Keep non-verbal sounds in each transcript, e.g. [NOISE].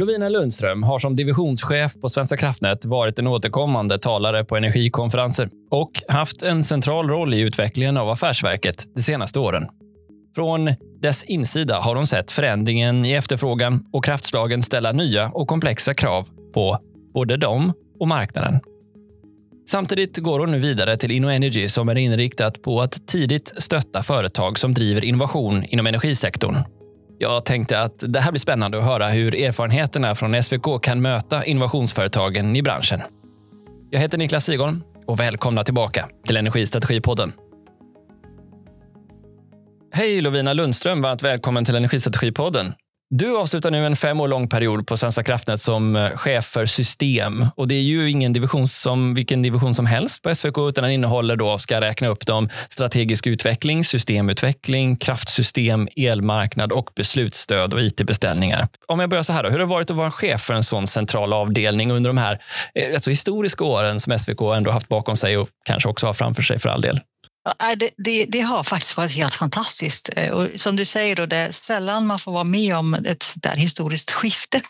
Lovina Lundström har som divisionschef på Svenska kraftnät varit en återkommande talare på energikonferenser och haft en central roll i utvecklingen av affärsverket de senaste åren. Från dess insida har hon sett förändringen i efterfrågan och kraftslagen ställa nya och komplexa krav på både dem och marknaden. Samtidigt går hon nu vidare till InnoEnergy som är inriktat på att tidigt stötta företag som driver innovation inom energisektorn. Jag tänkte att det här blir spännande att höra hur erfarenheterna från SVK kan möta innovationsföretagen i branschen. Jag heter Niklas Sigholm och välkomna tillbaka till Energistrategipodden. Hej Lovina Lundström, varmt välkommen till Energistrategipodden. Du avslutar nu en fem år lång period på Svenska kraftnät som eh, chef för system. Och Det är ju ingen division som, vilken division som helst på SVK, utan den innehåller, då, ska jag räkna upp dem, strategisk utveckling, systemutveckling, kraftsystem, elmarknad och beslutsstöd och it-beställningar. Om jag börjar så här, då, hur har det varit att vara chef för en sån central avdelning under de här alltså historiska åren som SVK ändå haft bakom sig och kanske också har framför sig för all del? Äh, det, det, det, har faktiskt varit helt fantastiskt. Eh, och som du säger, då, det är sällan man får vara med om ett där historiskt skifte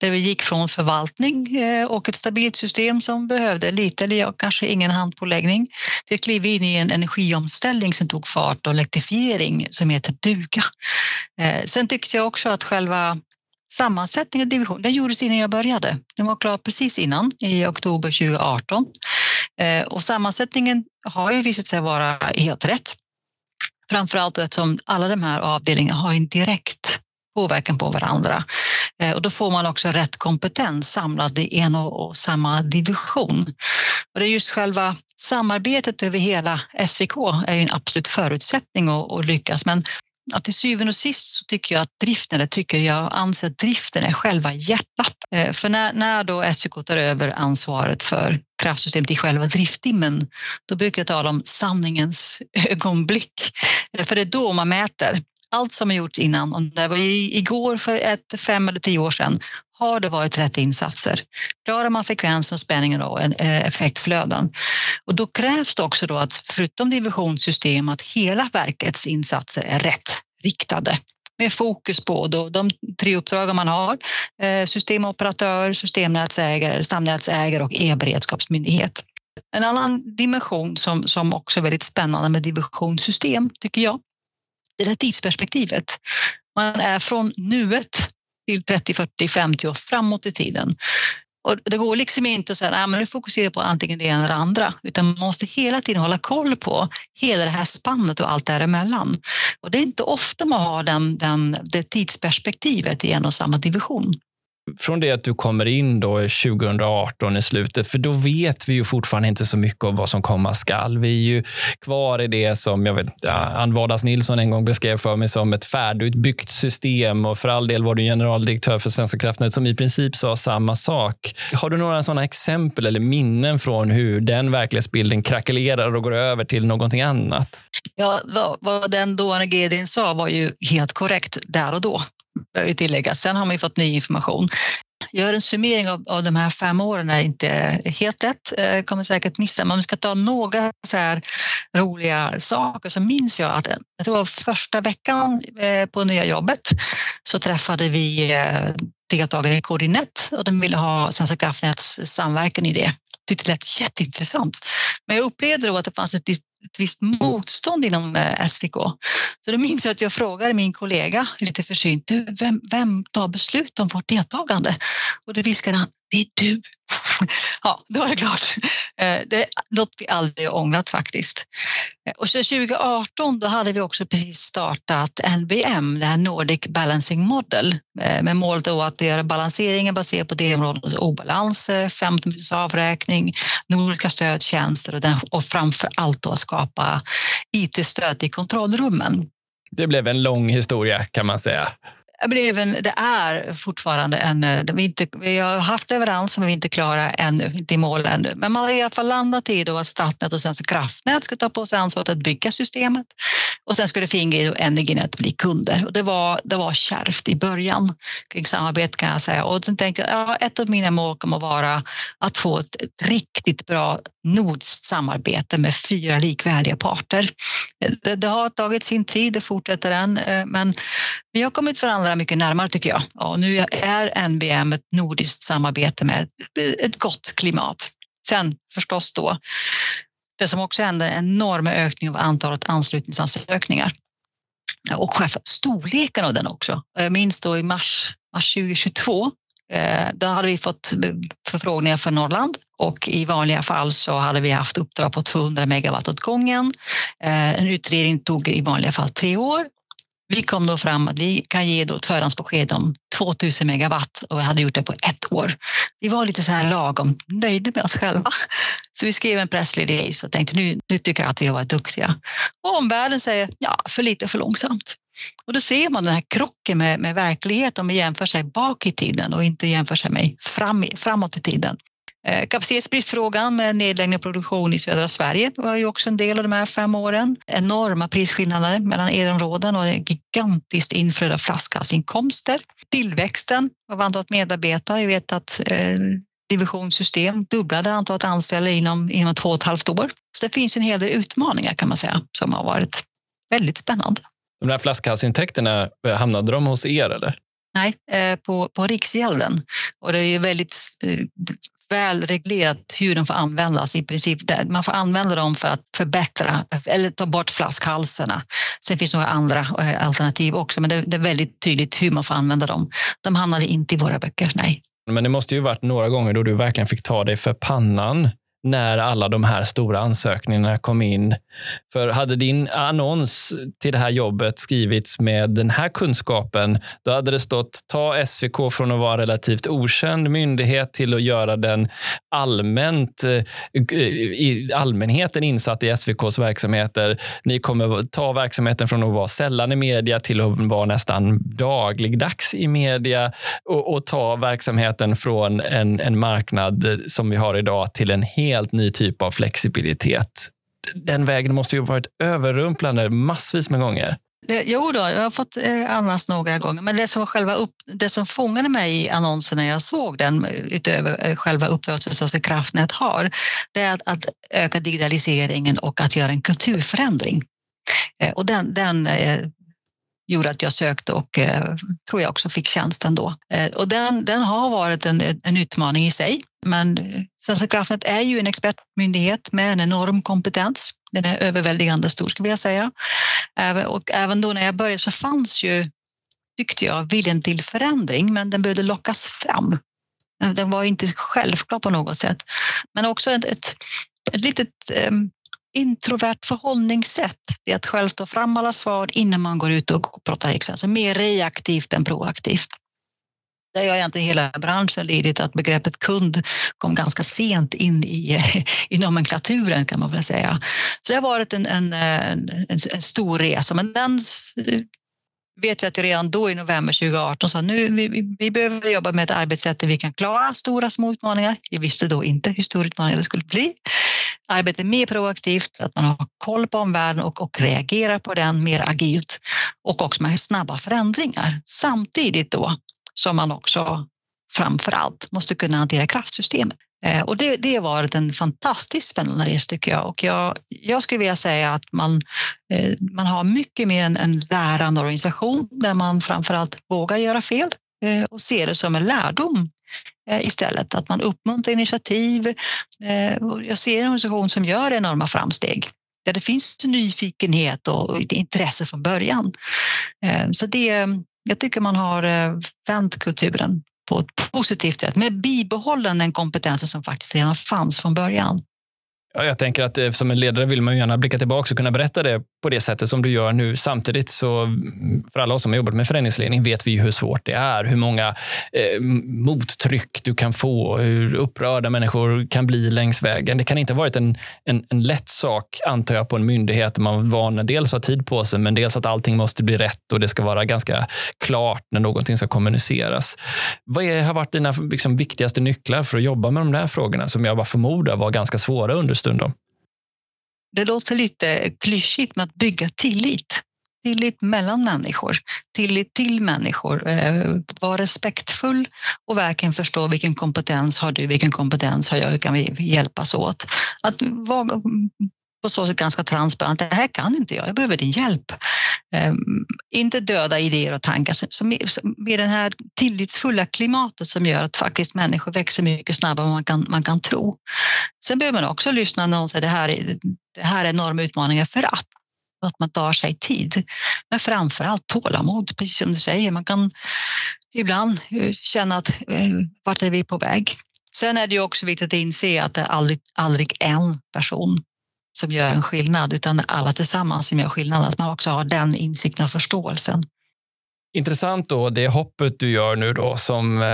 där vi gick från förvaltning eh, och ett stabilt system som behövde lite eller kanske ingen handpåläggning till att kliva in i en energiomställning som tog fart och elektrifiering som heter duga. Eh, sen tyckte jag också att själva sammansättningen av divisionen den gjordes innan jag började. Den var klar precis innan, i oktober 2018. Eh, och sammansättningen har ju visat sig vara helt rätt. Framförallt eftersom alla de här avdelningarna har en direkt påverkan på varandra. Eh, och då får man också rätt kompetens samlad i en och samma division. Och det är just själva samarbetet över hela SVK är en absolut förutsättning att lyckas. Men att till syvende och sist så tycker jag att driften, eller tycker jag anser att driften är själva hjärtat. Eh, för när, när då SVK tar över ansvaret för kraftsystemet i själva drifttimmen, då brukar jag tala om sanningens [LAUGHS] ögonblick. Eh, för det är då man mäter allt som har gjorts innan. Om det var igår för ett, fem eller tio år sedan har det varit rätt insatser? Klarar man frekvensen och spänningen och eh, effektflöden? Och då krävs det också då att förutom divisionssystem att hela verkets insatser är rätt riktade med fokus på då de tre uppdrag man har. Eh, systemoperatör, systemnätsägare, stamnätsägare och e-beredskapsmyndighet. En annan dimension som, som också är väldigt spännande med divisionssystem tycker jag, det där tidsperspektivet. Man är från nuet till 30, 40, 50 och framåt i tiden. Och det går liksom inte att säga att nu fokuserar på antingen det ena eller det andra, utan man måste hela tiden hålla koll på hela det här spannet och allt däremellan. Och det är inte ofta man har den, den, det tidsperspektivet i en och samma division från det att du kommer in då 2018 i slutet, för då vet vi ju fortfarande inte så mycket om vad som komma skall. Vi är ju kvar i det som jag vet, Ann Vardas Nilsson en gång beskrev för mig som ett färdigutbyggt system och för all del var du generaldirektör för Svenska kraftnät som i princip sa samma sak. Har du några sådana exempel eller minnen från hur den verklighetsbilden krackelerar och går över till någonting annat? Ja, vad, vad den dåvarande GDn sa var ju helt korrekt där och då Eh, bör tilläggas. Sen har man ju fått ny information. Gör en summering av, av de här fem åren är inte helt lätt, eh, kommer säkert missa, men om vi ska ta några så här roliga saker så minns jag att eh, jag tror första veckan eh, på nya jobbet så träffade vi eh, deltagare i Koordinet och de ville ha Svenska kraftnäts samverkan i det tyckte det lät jätteintressant. Men jag upplevde då att det fanns ett, ett visst motstånd inom eh, SVK. Så då minns jag att jag frågade min kollega lite försynt, vem, vem tar beslut om vårt deltagande? Och då viskade han, det är du. [LAUGHS] ja, då var det klart. Eh, det är något vi aldrig ångrat faktiskt. Eh, och så 2018 då hade vi också precis startat NBM, det här Nordic Balancing Model, eh, med målet att göra balanseringen baserat på det områdets obalanser, 15 minuters avräkning, nordiska stödtjänster och, den, och framför allt då att skapa IT-stöd i kontrollrummen. Det blev en lång historia kan man säga blev en, det är fortfarande en... Eh, vi, inte, vi har haft leverans men vi är inte klara ännu, inte i mål ännu. Men man har i alla fall landat i då att Statnät och Svenska kraftnät ska ta på sig ansvaret att bygga systemet och sen skulle Fingrid och Energinet bli kunder. Och det, var, det var kärvt i början kring samarbete kan jag säga. Och sen tänkte jag ja, ett av mina mål kommer att vara att få ett, ett riktigt bra nordiskt samarbete med fyra likvärdiga parter. Det, det har tagit sin tid, det fortsätter än, eh, men vi har kommit varandra nära, mycket närmare tycker jag. Och nu är NBM ett nordiskt samarbete med ett gott klimat. Sen förstås då, det som också händer, en enorm ökning av antalet anslutningsansökningar och själva storleken av den också. Jag minns då i mars, mars 2022 eh, då hade vi fått förfrågningar för Norrland och i vanliga fall så hade vi haft uppdrag på 200 megawatt åt gången. Eh, en utredning tog i vanliga fall tre år. Vi kom då fram att vi kan ge då ett förhandsbesked om 2000 megawatt och vi hade gjort det på ett år. Vi var lite så här lagom nöjda med oss själva. Så vi skrev en pressrelease och tänkte nu, nu tycker jag att vi har varit duktiga. Och omvärlden säger ja, för lite för långsamt. Och då ser man den här krocken med, med verkligheten om man jämför sig bak i tiden och inte jämför sig med fram, framåt i tiden. Eh, kapacitetsbristfrågan med nedläggning av produktion i södra Sverige var ju också en del av de här fem åren. Enorma prisskillnader mellan elområden och ett gigantiskt inflöde av flaskhalsinkomster. Tillväxten av antalet medarbetare. Jag vet att eh, divisionssystem dubblade antalet anställda inom, inom två och ett halvt år. Så det finns en hel del utmaningar kan man säga som har varit väldigt spännande. De där flaskhalsintäkterna, eh, hamnade de hos er eller? Nej, eh, på, på Riksgälden. Och det är ju väldigt väl reglerat hur de får användas i princip. Man får använda dem för att förbättra eller ta bort flaskhalsarna. Sen finns det några andra eh, alternativ också, men det är väldigt tydligt hur man får använda dem. De hamnade inte i våra böcker, nej. Men det måste ju varit några gånger då du verkligen fick ta dig för pannan när alla de här stora ansökningarna kom in. För hade din annons till det här jobbet skrivits med den här kunskapen, då hade det stått ta SVK från att vara relativt okänd myndighet till att göra den allmänt, eh, i allmänheten insatt i SVKs verksamheter. Ni kommer ta verksamheten från att vara sällan i media till att vara nästan dagligdags i media och, och ta verksamheten från en, en marknad som vi har idag till en helt helt ny typ av flexibilitet. Den vägen måste ju ha varit överrumplande massvis med gånger. Det, jo då, jag har fått eh, annars några gånger, men det som, själva upp, det som fångade mig i annonsen när jag såg den, eh, utöver eh, själva upplåtelsen som Kraftnät har, det är att, att, öka digitaliseringen och att göra en kulturförändring. Eh, och den, den gjorde att jag sökte och eh, tror jag också fick tjänsten då. Eh, och den, den har varit en, en utmaning i sig. Men eh, Svenska kraftnät är ju en expertmyndighet med en enorm kompetens. Den är överväldigande stor skulle jag säga. Och även då när jag började så fanns ju, tyckte jag, viljan till förändring, men den behövde lockas fram. Den var inte självklar på något sätt. Men också ett, ett, ett litet eh, introvert förhållningssätt. Det är att själv ta fram alla svar innan man går ut och pratar. Alltså mer reaktivt än proaktivt. Det har egentligen hela branschen lidit att begreppet kund kom ganska sent in i, [LAUGHS] i nomenklaturen kan man väl säga. Så det har varit en, en, en, en stor resa, men den vet jag att jag redan då i november 2018 sa nu vi, vi behöver jobba med ett arbetssätt där vi kan klara stora små utmaningar. Jag visste då inte hur stora utmaningar det skulle bli. Arbeta mer proaktivt, att man har koll på omvärlden och, och reagerar på den mer agilt och också med snabba förändringar. Samtidigt då som man också framför allt måste kunna hantera kraftsystemet. Eh, och det, det har varit en fantastiskt spännande resa tycker jag. Och jag, jag skulle vilja säga att man, eh, man har mycket mer en, en lärande organisation där man framför allt vågar göra fel eh, och ser det som en lärdom istället. Att man uppmuntrar initiativ. Jag ser en organisation som gör enorma framsteg där det finns nyfikenhet och intresse från början. Så det, jag tycker man har vänt kulturen på ett positivt sätt med bibehållen den kompetensen som faktiskt redan fanns från början. Ja, jag tänker att eh, som en ledare vill man gärna blicka tillbaka och kunna berätta det på det sättet som du gör nu. Samtidigt så, för alla oss som har jobbat med föreningsledning vet vi ju hur svårt det är. Hur många eh, mottryck du kan få, hur upprörda människor kan bli längs vägen. Det kan inte ha varit en, en, en lätt sak, antar jag, på en myndighet. Man van dels ha tid på sig, men dels att allting måste bli rätt och det ska vara ganska klart när någonting ska kommuniceras. Vad är, har varit dina liksom, viktigaste nycklar för att jobba med de där frågorna som jag bara förmodar var ganska svåra understundom? Det låter lite klyschigt med att bygga tillit. Tillit mellan människor, tillit till människor. Eh, var respektfull och verkligen förstå vilken kompetens har du, vilken kompetens har jag, hur kan vi hjälpas åt? Att på så sätt ganska transparent. Det här kan inte jag, jag behöver din hjälp. Um, inte döda idéer och tankar. Så med, med det här tillitsfulla klimatet som gör att faktiskt människor växer mycket snabbare än man kan, man kan tro. Sen behöver man också lyssna när någon säger det här är, det här är enorma utmaningar för att att man tar sig tid. Men framför allt tålamod, precis som du säger. Man kan ibland eh, känna att eh, vart är vi på väg? Sen är det ju också viktigt att inse att det är aldrig, aldrig en person som gör en skillnad, utan alla tillsammans som gör skillnad. Att man också har den insikten och förståelsen. Intressant då, det hoppet du gör nu då som eh,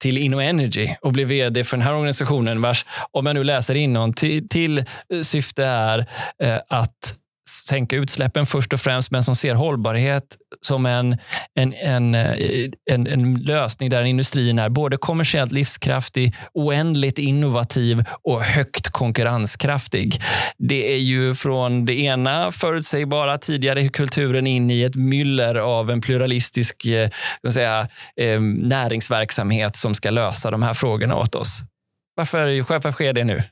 till till InnoEnergy och bli vd för den här organisationen vars, om jag nu läser innan, till, till syfte är eh, att sänka utsläppen först och främst, men som ser hållbarhet som en, en, en, eh, en, en lösning där industrin är både kommersiellt livskraftig, oändligt innovativ och högt konkurrenskraftig. Det är ju från det ena förutsägbara tidigare kulturen in i ett myller av en pluralistisk eh, säga, eh, näringsverksamhet som ska lösa de här frågorna åt oss. Varför, varför sker det nu?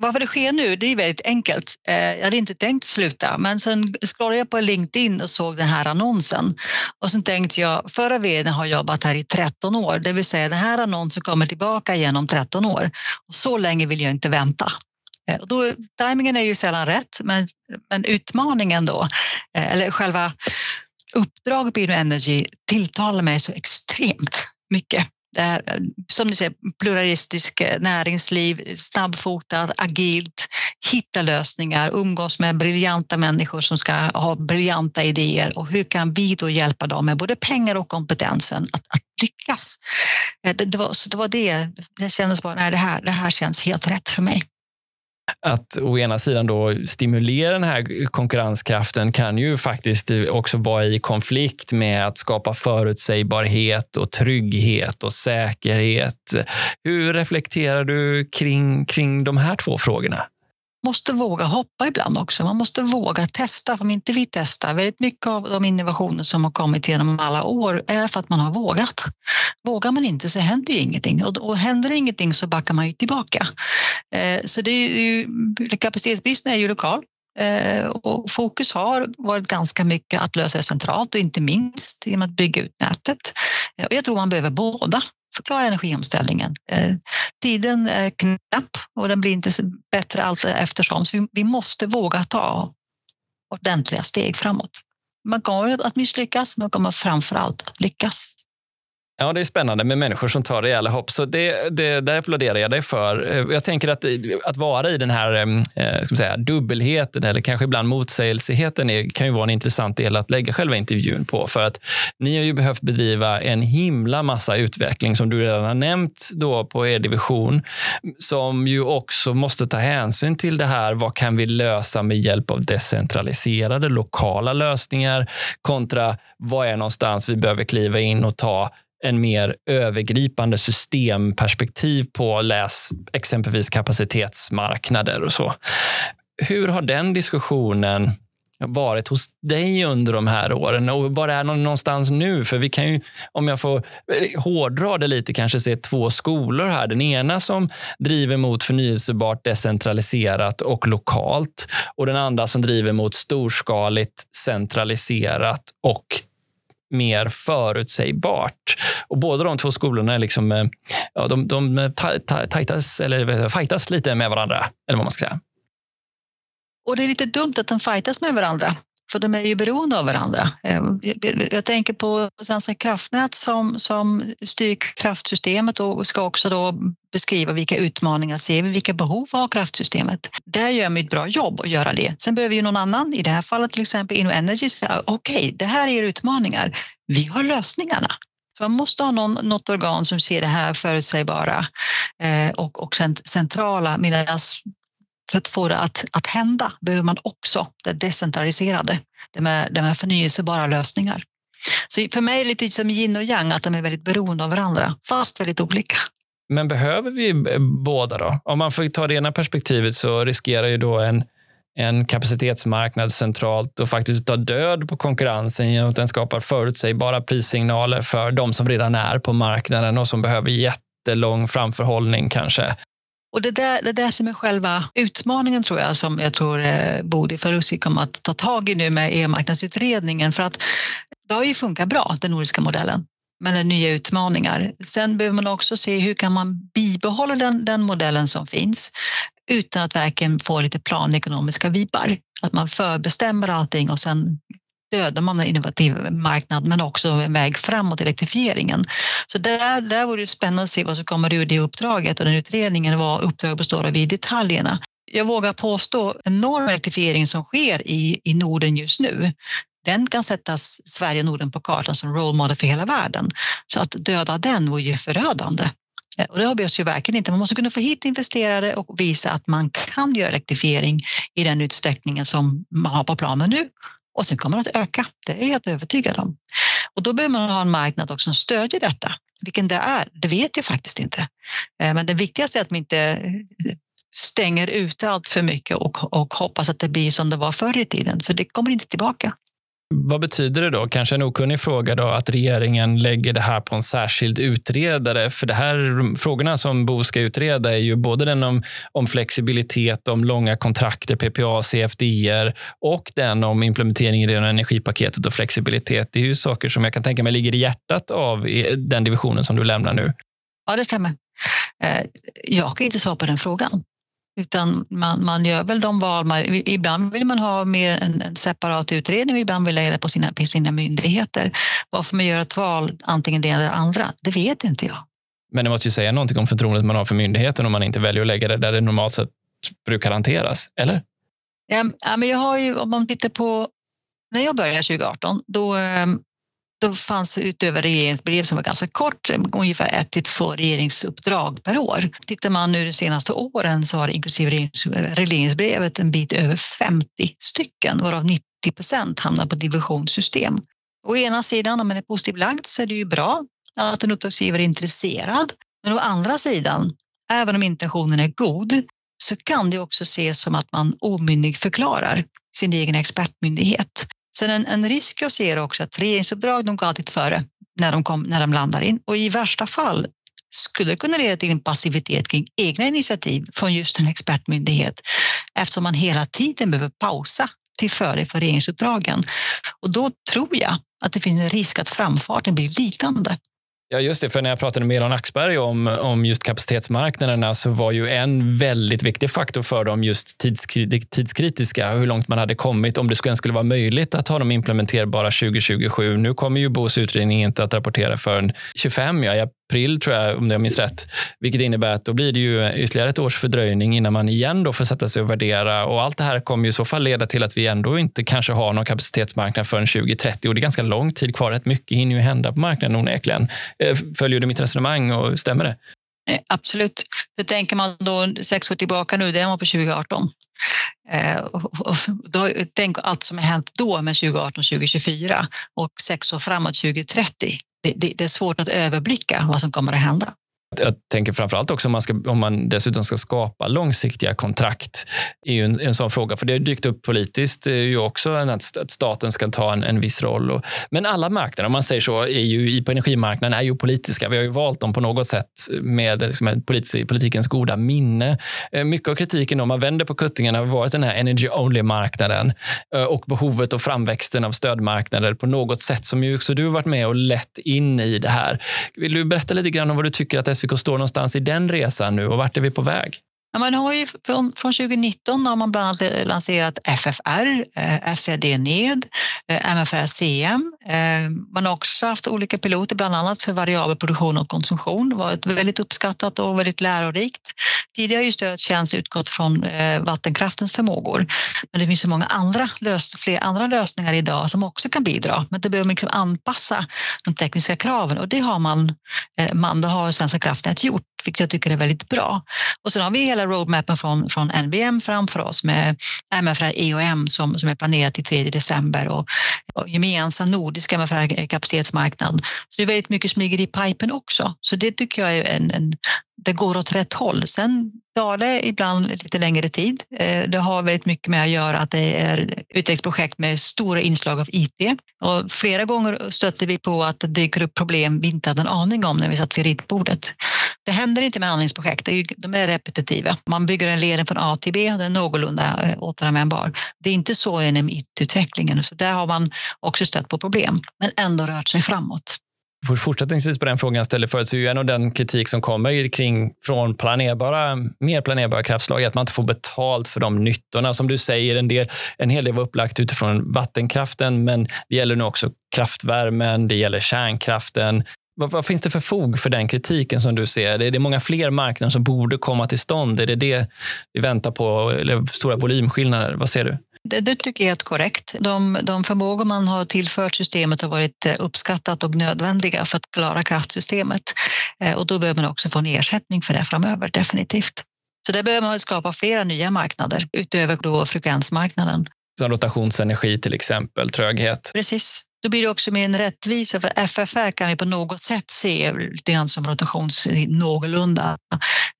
Varför det sker nu, det är väldigt enkelt. Eh, jag hade inte tänkt sluta, men sen scrollade jag på LinkedIn och såg den här annonsen. Och sen tänkte jag, förra vdn har jobbat här i 13 år, det vill säga den här annonsen kommer tillbaka igen om 13 år. Och så länge vill jag inte vänta. Eh, och då, timingen är ju sällan rätt, men, men utmaningen då, eh, eller själva uppdraget på Energy tilltalar mig så extremt mycket det här, eh, som ni ser, pluralistisk eh, näringsliv, snabbfotat, agilt, hitta lösningar, umgås med briljanta människor som ska ha briljanta idéer. Och hur kan vi då hjälpa dem med både pengar och kompetensen att, att lyckas? Eh, det, det, var, så det var det, det kändes bara, nej det här, det här känns helt rätt för mig att å ena sidan då stimulera den här konkurrenskraften kan ju faktiskt också vara i konflikt med att skapa förutsägbarhet och trygghet och säkerhet. Hur reflekterar du kring, kring de här två frågorna? Måste våga hoppa ibland också. Man måste våga testa. Om inte vi testar, väldigt mycket av de innovationer som har kommit genom alla år är för att man har vågat. Vågar man inte så händer ju ingenting och, och händer ingenting så backar man ju tillbaka. Eh, så det är ju, kapacitetsbristen är ju lokal. Eh, och fokus har varit ganska mycket att lösa det centralt och inte minst genom att bygga ut nätet. Eh, och jag tror man behöver båda förklara energiomställningen. Eh, tiden är knapp och den blir inte bättre allt eftersom. Så vi måste våga ta ordentliga steg framåt. Man kommer att misslyckas, men man kommer framför allt att lyckas. Ja, det är spännande med människor som tar rejäla hopp. Så det, det, där applåderar jag dig för. Eh, jag tänker att, eh, att vara i den här eh, ska säga, dubbelheten eller kanske ibland motsägelsigheten är, kan ju vara en intressant del att lägga själva intervjun på. För att ni har ju behövt bedriva en himla massa utveckling som du redan har nämnt då på er division som ju också måste ta hänsyn till det här. Vad kan vi lösa med hjälp av decentraliserade lokala lösningar kontra vad är någonstans vi behöver kliva in och ta en mer övergripande systemperspektiv på läs exempelvis kapacitetsmarknader och så. Hur har den diskussionen varit hos dig under de här åren och var är någonstans nu? För vi kan ju, om jag får hårdra det lite, kanske se två skolor här. Den ena som driver mot förnyelsebart, decentraliserat och lokalt och den andra som driver mot storskaligt, centraliserat och mer förutsägbart. Och båda de två skolorna är liksom, eh, ja, de, de tajtas, eller fightas lite med varandra, eller vad man ska säga. Och det är lite dumt att de fightas med varandra, för de är ju beroende av varandra. Eh, jag tänker på Svenska kraftnät som, som styr kraftsystemet och ska också då beskriva vilka utmaningar ser vi, vilka behov har kraftsystemet. Där gör man ett bra jobb att göra det. Sen behöver ju någon annan, i det här fallet till exempel InnoEnergy, säga okej, okay, det här är utmaningar. Vi har lösningarna. Så man måste ha någon, något organ som ser det här förutsägbara eh, och, och centrala medan för att få det att, att hända behöver man också det decentraliserade, det med, det med förnyelsebara lösningar. Så för mig är det lite som yin och yang, att de är väldigt beroende av varandra, fast väldigt olika. Men behöver vi eh, båda då? Om man får ta det ena perspektivet så riskerar ju då en, en kapacitetsmarknad centralt och faktiskt ta död på konkurrensen genom att den skapar förutsägbara prissignaler för de som redan är på marknaden och som behöver jättelång framförhållning kanske och det där, det där som är själva utmaningen tror jag som jag tror eh, Bodil Farusi kommer att ta tag i nu med e-marknadsutredningen för att det har ju funkat bra, den nordiska modellen men det är nya utmaningar. Sen behöver man också se hur kan man bibehålla den, den modellen som finns utan att verkligen få lite planekonomiska vibbar. Att man förbestämmer allting och sen dödar man en innovativ marknad men också en väg framåt i elektrifieringen. Så där, där vore det spännande att se vad som kommer ur det uppdraget och den utredningen, vad uppdraget består av i detaljerna. Jag vågar påstå enorm elektrifiering som sker i, i Norden just nu den kan sätta Sverige och Norden på kartan som role model för hela världen. Så att döda den vore ju förödande. Och det har vi oss ju verkligen inte. Man måste kunna få hit investerare och visa att man kan göra elektrifiering i den utsträckningen som man har på planen nu. Och sen kommer det att öka, det är jag helt övertygad om. Och då behöver man ha en marknad också som stödjer detta. Vilken det är, det vet jag faktiskt inte. Eh, men det viktigaste är att man inte eh, stänger ute allt för mycket och, och hoppas att det blir som det var förr i tiden, för det kommer inte tillbaka. Vad betyder det då, kanske en okunnig fråga, då, att regeringen lägger det här på en särskild utredare? För det här frågorna som Bo ska utreda är ju både den om, om flexibilitet, om långa kontrakter, PPA, CFDR och den om implementering i det energipaketet och flexibilitet. Det är ju saker som jag kan tänka mig ligger i hjärtat av den divisionen som du lämnar nu. Ja, det stämmer. Eh, jag kan inte svara på den frågan. Utan man, man gör väl de val man, ibland vill man ha mer en, en separat utredning och ibland vill lägga det på sina, på sina myndigheter. Varför man gör ett val, antingen det eller det andra, det vet inte jag. Men det måste ju säga någonting om förtroendet man har för myndigheten om man inte väljer att lägga det där det normalt sett brukar hanteras, eller? Ja, men jag har ju, om man tittar på när jag började 2018, då ehm, då fanns utöver regeringsbrev som var ganska kort, ungefär ett till två regeringsuppdrag per år. Tittar man nu de senaste åren så har inklusive regleringsbrevet en bit över 50 stycken, varav 90 procent hamnar på divisionssystem. Å ena sidan, om man är positivt lagd, så är det ju bra att en uppdragsgivare är intresserad. Men å andra sidan, även om intentionen är god, så kan det också ses som att man omyndigförklarar sin egen expertmyndighet. Sen en, en risk jag ser också att regeringsuppdrag de går alltid före när de, kom, när de landar in och i värsta fall skulle det kunna leda till en passivitet kring egna initiativ från just en expertmyndighet eftersom man hela tiden behöver pausa till före för regeringsuppdragen. Och då tror jag att det finns en risk att framfarten blir lidande. Ja, just det. För när jag pratade med Elon Axberg om, om just kapacitetsmarknaderna så var ju en väldigt viktig faktor för dem just tidskritiska. Hur långt man hade kommit, om det skulle, skulle vara möjligt att ha dem implementerbara 2027. Nu kommer ju BOs utredning inte att rapportera förrän 25, ja, april, tror jag, om jag minns rätt. Vilket innebär att då blir det ju ytterligare ett års fördröjning innan man igen då får sätta sig och värdera. Och allt det här kommer ju i så fall leda till att vi ändå inte kanske har någon kapacitetsmarknad förrän 2030. Och det är ganska lång tid kvar. Rätt mycket hinner ju hända på marknaden onekligen. Eh, följer du mitt resonemang och stämmer det? Eh, absolut. För tänker man då sex år tillbaka nu, det är man på 2018. Eh, och då, tänk allt som har hänt då med 2018 2024 och sex år framåt 2030 det, det, det är svårt att överblicka vad som kommer att hända. Jag tänker framförallt också om man, ska, om man dessutom ska skapa långsiktiga kontrakt. är ju en, en sån fråga. För det har dykt upp politiskt är ju också att, att staten ska ta en, en viss roll. Och, men alla marknader, om man säger så, är ju, på energimarknaden är ju politiska. Vi har ju valt dem på något sätt med, liksom, politik, politikens goda minne. Eh, mycket av kritiken om man vänder på kuttingen har varit den här energy only-marknaden eh, och behovet och framväxten av stödmarknader på något sätt som ju också du har varit med och lett in i det här. Vill du berätta lite grann om vad du tycker att SVK står någonstans i den resan nu och vart är vi på väg? Ja, man har ju från, från 2019 har man bland annat lanserat FFR, eh, FCD NED, eh, MFR CM. Eh, man har också haft olika piloter, bland annat för variabel produktion och konsumtion. Det har varit väldigt uppskattat och väldigt lärorikt. Tidigare har ju stödtjänst utgått från eh, vattenkraftens förmågor, men det finns så många andra, lös, fler andra lösningar idag som också kan bidra. Men det behöver man liksom anpassa de tekniska kraven och det har man, eh, man det har Svenska kraftnät gjort, vilket jag tycker är väldigt bra. Och sen har vi hela roadmappen från, från NBM framför oss med MFR EOM som, som är planerat till 3 december och, och gemensam nordisk MFR kapacitetsmarknad. Så det är väldigt mycket som ligger i pipen också. Så det tycker jag är en, en det går åt rätt håll. Sen tar det ibland lite längre tid. Eh, det har väldigt mycket med att göra att det är utvecklingsprojekt med stora inslag av IT. Och flera gånger stötte vi på att det dyker upp problem vi inte hade en aning om när vi satt vid ritbordet. Det händer inte med andningsprojekt, de är repetitiva. Man bygger en ledning från A till B, den är någorlunda eh, återanvändbar. Det är inte så inom IT-utvecklingen, så där har man också stött på problem, men ändå rört sig framåt. Fortsättningsvis på den frågan jag ställde förut, så är ju en av den kritik som kommer kring från planerbara, mer planerbara kraftslag att man inte får betalt för de nyttorna. Som du säger, en, del, en hel del var upplagt utifrån vattenkraften, men det gäller nu också kraftvärmen, det gäller kärnkraften. Vad, vad, finns det för fog för den kritiken som du ser? Är det många fler marknader som borde komma till stånd? Är det det vi väntar på? Eller stora volymskillnader? Vad ser du? Det, det, tycker jag är korrekt. De, de förmågor man har tillfört systemet har varit eh, uppskattat och nödvändiga för att klara kraftsystemet. Eh, och då behöver man också få en ersättning för det framöver, definitivt. Så där behöver man skapa flera nya marknader utöver då frekvensmarknaden. Som rotationsenergi till exempel, tröghet. Precis. Då blir det också mer en rättvisa för FFR kan vi på något sätt se lite grann som rotations någorlunda.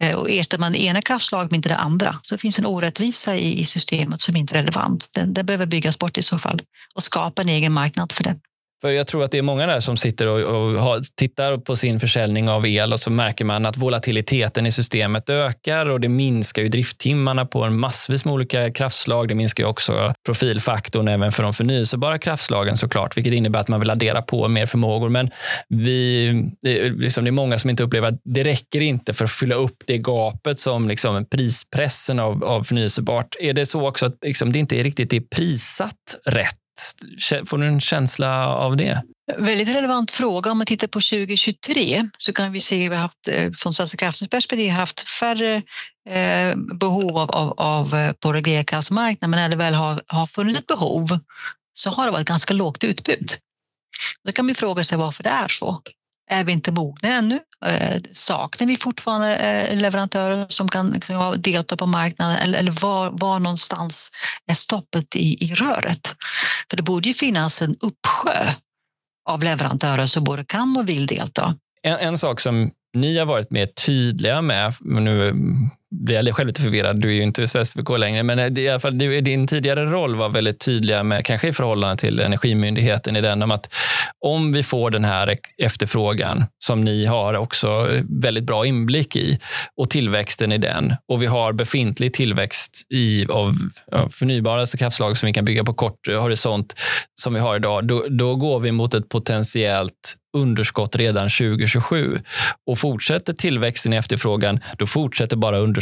Eh, och ersätter man det ena kraftslaget med inte det andra så finns en orättvisa i systemet som inte är relevant. Den, den behöver byggas bort i så fall och skapa en egen marknad för det. För jag tror att det är många där som sitter och, och har, tittar på sin försäljning av el och så märker man att volatiliteten i systemet ökar och det minskar ju drifttimmarna på en massvis med olika kraftslag. Det minskar ju också profilfaktorn även för de förnyelsebara kraftslagen såklart, vilket innebär att man vill addera på mer förmågor. Men vi, det, är, liksom, det är många som inte upplever att det räcker inte för att fylla upp det gapet som liksom, prispressen av, av förnyelsebart. Är det så också att liksom, det inte är riktigt är prissatt rätt Får du en känsla av det? Väldigt relevant fråga. Om man tittar på 2023 så kan vi se att vi har haft, eh, från Svenska kraftnäts perspektiv haft färre eh, behov av, av, av eh, på reglerkraftsmarknaden, men när det väl har, har funnits ett behov så har det varit ganska lågt utbud. Då kan vi fråga sig varför det är så. Är vi inte mogna ännu? Eh, saknar vi fortfarande eh, leverantörer som kan delta på marknaden eller, eller var, var någonstans är stoppet i, i röret? För det borde ju finnas en uppsjö av leverantörer som både kan och vill delta. En, en sak som ni har varit mer tydliga med, nu blir jag själv lite förvirrad, du är ju inte SVK längre, men eh, i alla fall, din tidigare roll var väldigt tydliga med, kanske i förhållande till Energimyndigheten i den om att om vi får den här efterfrågan som ni har också eh, väldigt bra inblick i och tillväxten i den och vi har befintlig tillväxt i, av, av förnybara kraftslag som vi kan bygga på kort eh, horisont som vi har idag, då, då går vi mot ett potentiellt underskott redan 2027. Och fortsätter tillväxten i efterfrågan, då fortsätter bara underskottet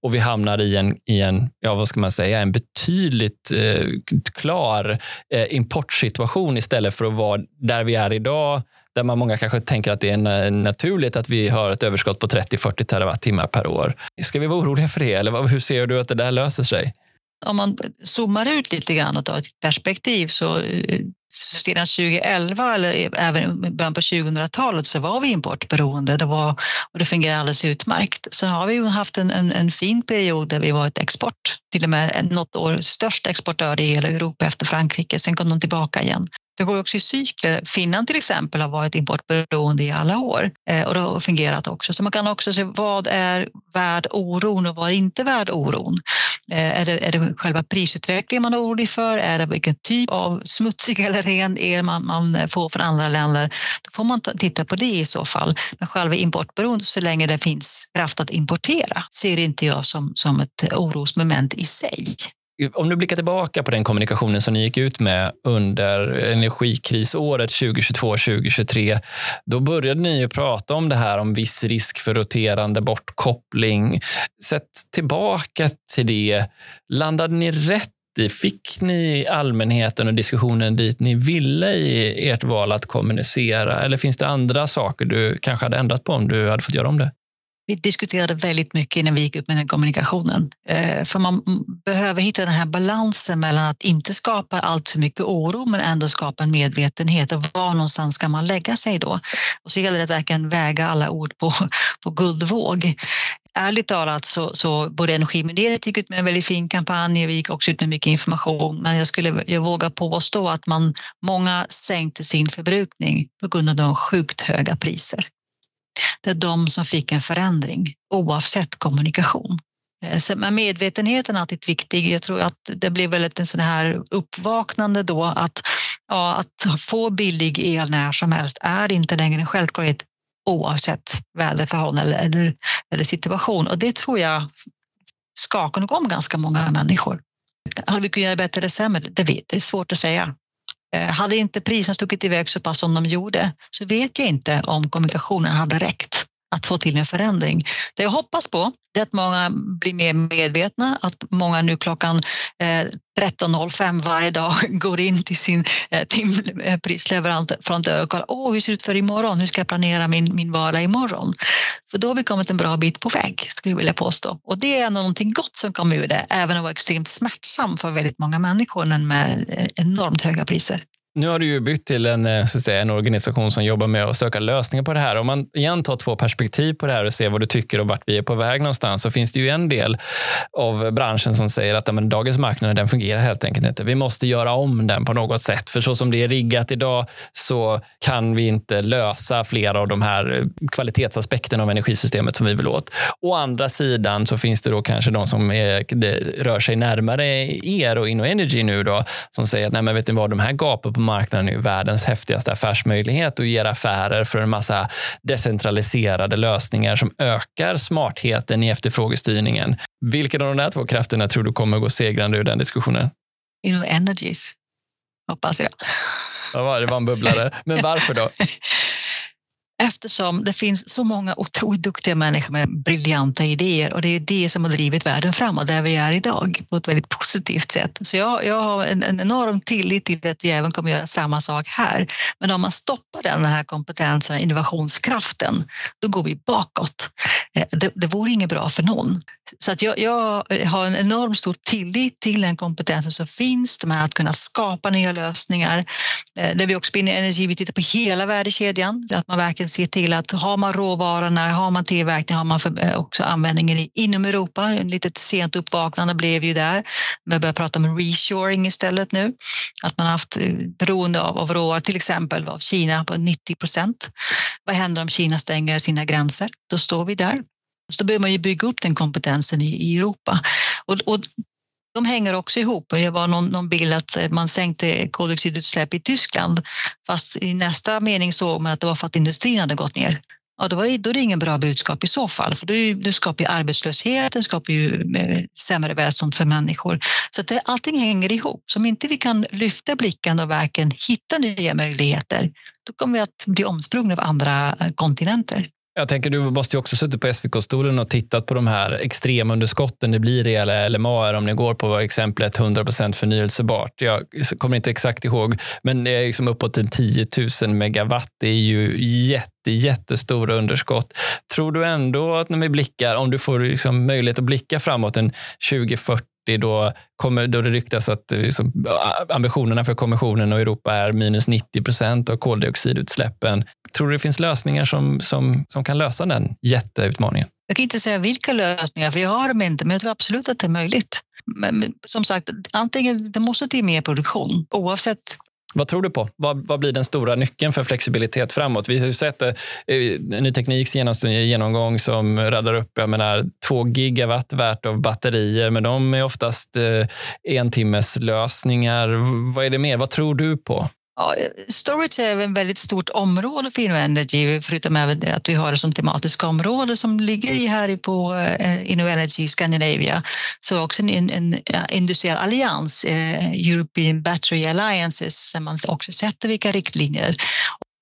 och vi hamnar i en, i en ja, vad ska man säga, en betydligt eh, klar eh, importsituation istället för att vara där vi är idag, där man många kanske tänker att det är naturligt att vi har ett överskott på 30-40 terawattimmar per år. Ska vi vara oroliga för det eller hur ser du att det där löser sig? Om man zoomar ut lite grann och tar ett perspektiv så eh, sedan 2011 eller även i början på 2000-talet så var vi importberoende det var, och det fungerade alldeles utmärkt. Sen har vi haft en, en, en, fin period där vi varit export, till och med något år störst exportör i hela Europa efter Frankrike. Sen kom de tillbaka igen. Det går också i cykler. Finland till exempel har varit importberoende i alla år eh, och det har fungerat också. Så man kan också se vad är värd oron och vad är inte värd oron. Eh, är det, är det själva prisutvecklingen man är orolig för? Är det vilken typ av smutsig eller ren el man, man får från andra länder? Då får man titta på det i så fall. Men själva importberoendet, så länge det finns kraft att importera, ser inte jag som, som ett orosmoment i sig. Om du blickar tillbaka på den kommunikationen som ni gick ut med under energikrisåret 2022-2023, då började ni ju prata om det här om viss risk för roterande bortkoppling. Sett tillbaka till det, landade ni rätt i, Fick ni allmänheten och diskussionen dit ni ville i ert val att kommunicera? Eller finns det andra saker du kanske hade ändrat på om du hade fått göra om det? Vi diskuterade väldigt mycket innan vi gick upp med den kommunikationen. Eh, för man behöver hitta den här balansen mellan att inte skapa allt för mycket oro men ändå skapa en medvetenhet. Och var någonstans ska man lägga sig då? Och så gäller det att verkligen väga alla ord på, på guldvåg. Ärligt talat så, så både Energimyndigheten gick ut med en väldigt fin kampanj och vi gick också ut med mycket information. Men jag skulle jag våga påstå att man, många sänkte sin förbrukning på grund av de sjukt höga priser. Det är de som fick en förändring oavsett kommunikation. Eh, men medvetenheten är alltid viktig. Jag tror att det blir väldigt en sån här uppvaknande då att, ja, att få billig el när som helst är inte längre en självklarhet oavsett väderförhållanden eller, eller, eller situation. Och det tror jag skakar nog om ganska många människor. Hade vi kunnat göra bättre eller sämre? Det vet det är svårt att säga. Eh, hade inte priserna stuckit iväg så pass som de gjorde så vet jag inte om kommunikationen hade räckt att få till en förändring. Det jag hoppas på är att många blir mer medvetna, att många nu klockan eh, 13.05 varje dag [LAUGHS] går in till sin eh, timprisleverantör och kollar Åh, hur ser det ut för imorgon? Hur ska jag planera min, min vardag imorgon? För då har vi kommit en bra bit på väg, skulle jag vilja påstå. Och det är någonting gott som kommer ur det, även om det var extremt smärtsamt för väldigt många människor men med eh, enormt höga priser. Nu har du ju bytt till en, eh, så att säga, en organisation som jobbar med att söka lösningar på det här. Om man igen tar två perspektiv på det här och ser vad du tycker och vart vi är på väg någonstans så finns det ju en del av branschen som säger att men, dagens marknad den fungerar helt enkelt inte. Vi måste göra om den på något sätt. För så som det är riggat idag så kan vi inte lösa flera av de här kvalitetsaspekterna av energisystemet som vi vill åt. Å andra sidan så finns det då kanske de som är, rör sig närmare er och InnoEnergy nu då, som säger att nej, men vet ni vad, de här gapen på marknaden är världens häftigaste affärsmöjlighet och ger affärer för en massa decentraliserade lösningar som ökar smartheten i efterfrågestyrningen. Vilken av de där två krafterna tror du kommer gå segrande ur den diskussionen? Inom Energies, hoppas jag. Ja, det var en bubblare. Men varför då? [LAUGHS] eftersom det finns så många otroligt duktiga människor med briljanta idéer och det är det som har drivit världen framåt där vi är idag på ett väldigt positivt sätt. Så jag, jag har en, en enorm tillit till att vi även kommer göra samma sak här. Men om man stoppar den, den här kompetensen, innovationskraften, då går vi bakåt. Eh, det, det vore inget bra för någon. Så att jag, jag har en enormt stor tillit till den kompetensen som finns, med att kunna skapa nya lösningar. Eh, där vi också blir energi, vi tittar på hela värdekedjan, att man verkligen ser till att har man råvarorna, har man tillverkning, har man eh, också användningen inom Europa. En litet sent uppvaknande blev ju där. Vi börjar prata om reshoring istället nu. Att man har haft eh, beroende av, av råvaror, till exempel av Kina på 90 procent. Vad händer om Kina stänger sina gränser? Då står vi där. Så då behöver man ju bygga upp den kompetensen i, i Europa. Och, och de hänger också ihop. Det var någon, någon bild att man sänkte koldioxidutsläpp i Tyskland fast i nästa mening såg man att det var för att industrin hade gått ner. Ja, då, var, då är det ingen bra budskap i så fall, för du, du skapar ju arbetslöshet, det skapar ju eh, sämre välstånd för människor. Så att det, allting hänger ihop. Så om inte vi kan lyfta blicken och verkligen hitta nya möjligheter, då kommer vi att bli omsprungna av andra kontinenter. Jag tänker, du måste ju också suttit på SVK-stolen och tittat på de här extremunderskotten det blir i LMA om ni går på exemplet 100% förnyelsebart. Jag kommer inte exakt ihåg, men det är liksom uppåt en 10 000 megawatt. Det är ju jätte, jättestora underskott. Tror du ändå att när vi blickar, om du får liksom möjlighet att blicka framåt en 2040 då, kommer, då det ryktas att eh, liksom, ambitionerna för kommissionen och Europa är minus 90 procent av koldioxidutsläppen. Tror du det finns lösningar som, som, som kan lösa den jätteutmaningen? Jag kan inte säga vilka lösningar, för jag har dem inte, men jag tror absolut att det är möjligt. Men som sagt, antingen det måste till mer produktion oavsett vad tror du på? Vad, vad, blir den stora nyckeln för flexibilitet framåt? Vi har ju sett eh, eh Ny Tekniks genomgång som radar upp jag menar, två gigawatt värt av batterier, men de är oftast eh, en timmes lösningar. Vad är det mer? Vad tror du på? Ja, storage är ett väldigt stort område för InnoEnergy, förutom även att vi har det som tematiskt område som ligger i här på eh, InnoEnergy Scandinavia. Så också en, en industriell allians, eh, European Battery Alliances, där man också sätter vilka riktlinjer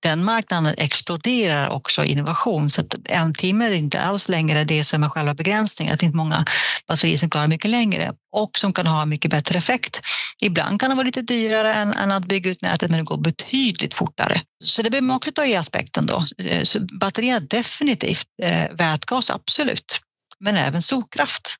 den marknaden exploderar också innovation så att en timme är inte alls längre det som är själva begränsningen. Det finns många batterier som klarar mycket längre och som kan ha mycket bättre effekt. Ibland kan det vara lite dyrare än, än att bygga ut nätet men det går betydligt fortare. Så det blir man att ta i aspekten då. Eh, så batterier definitivt, eh, vätgas absolut, men även solkraft.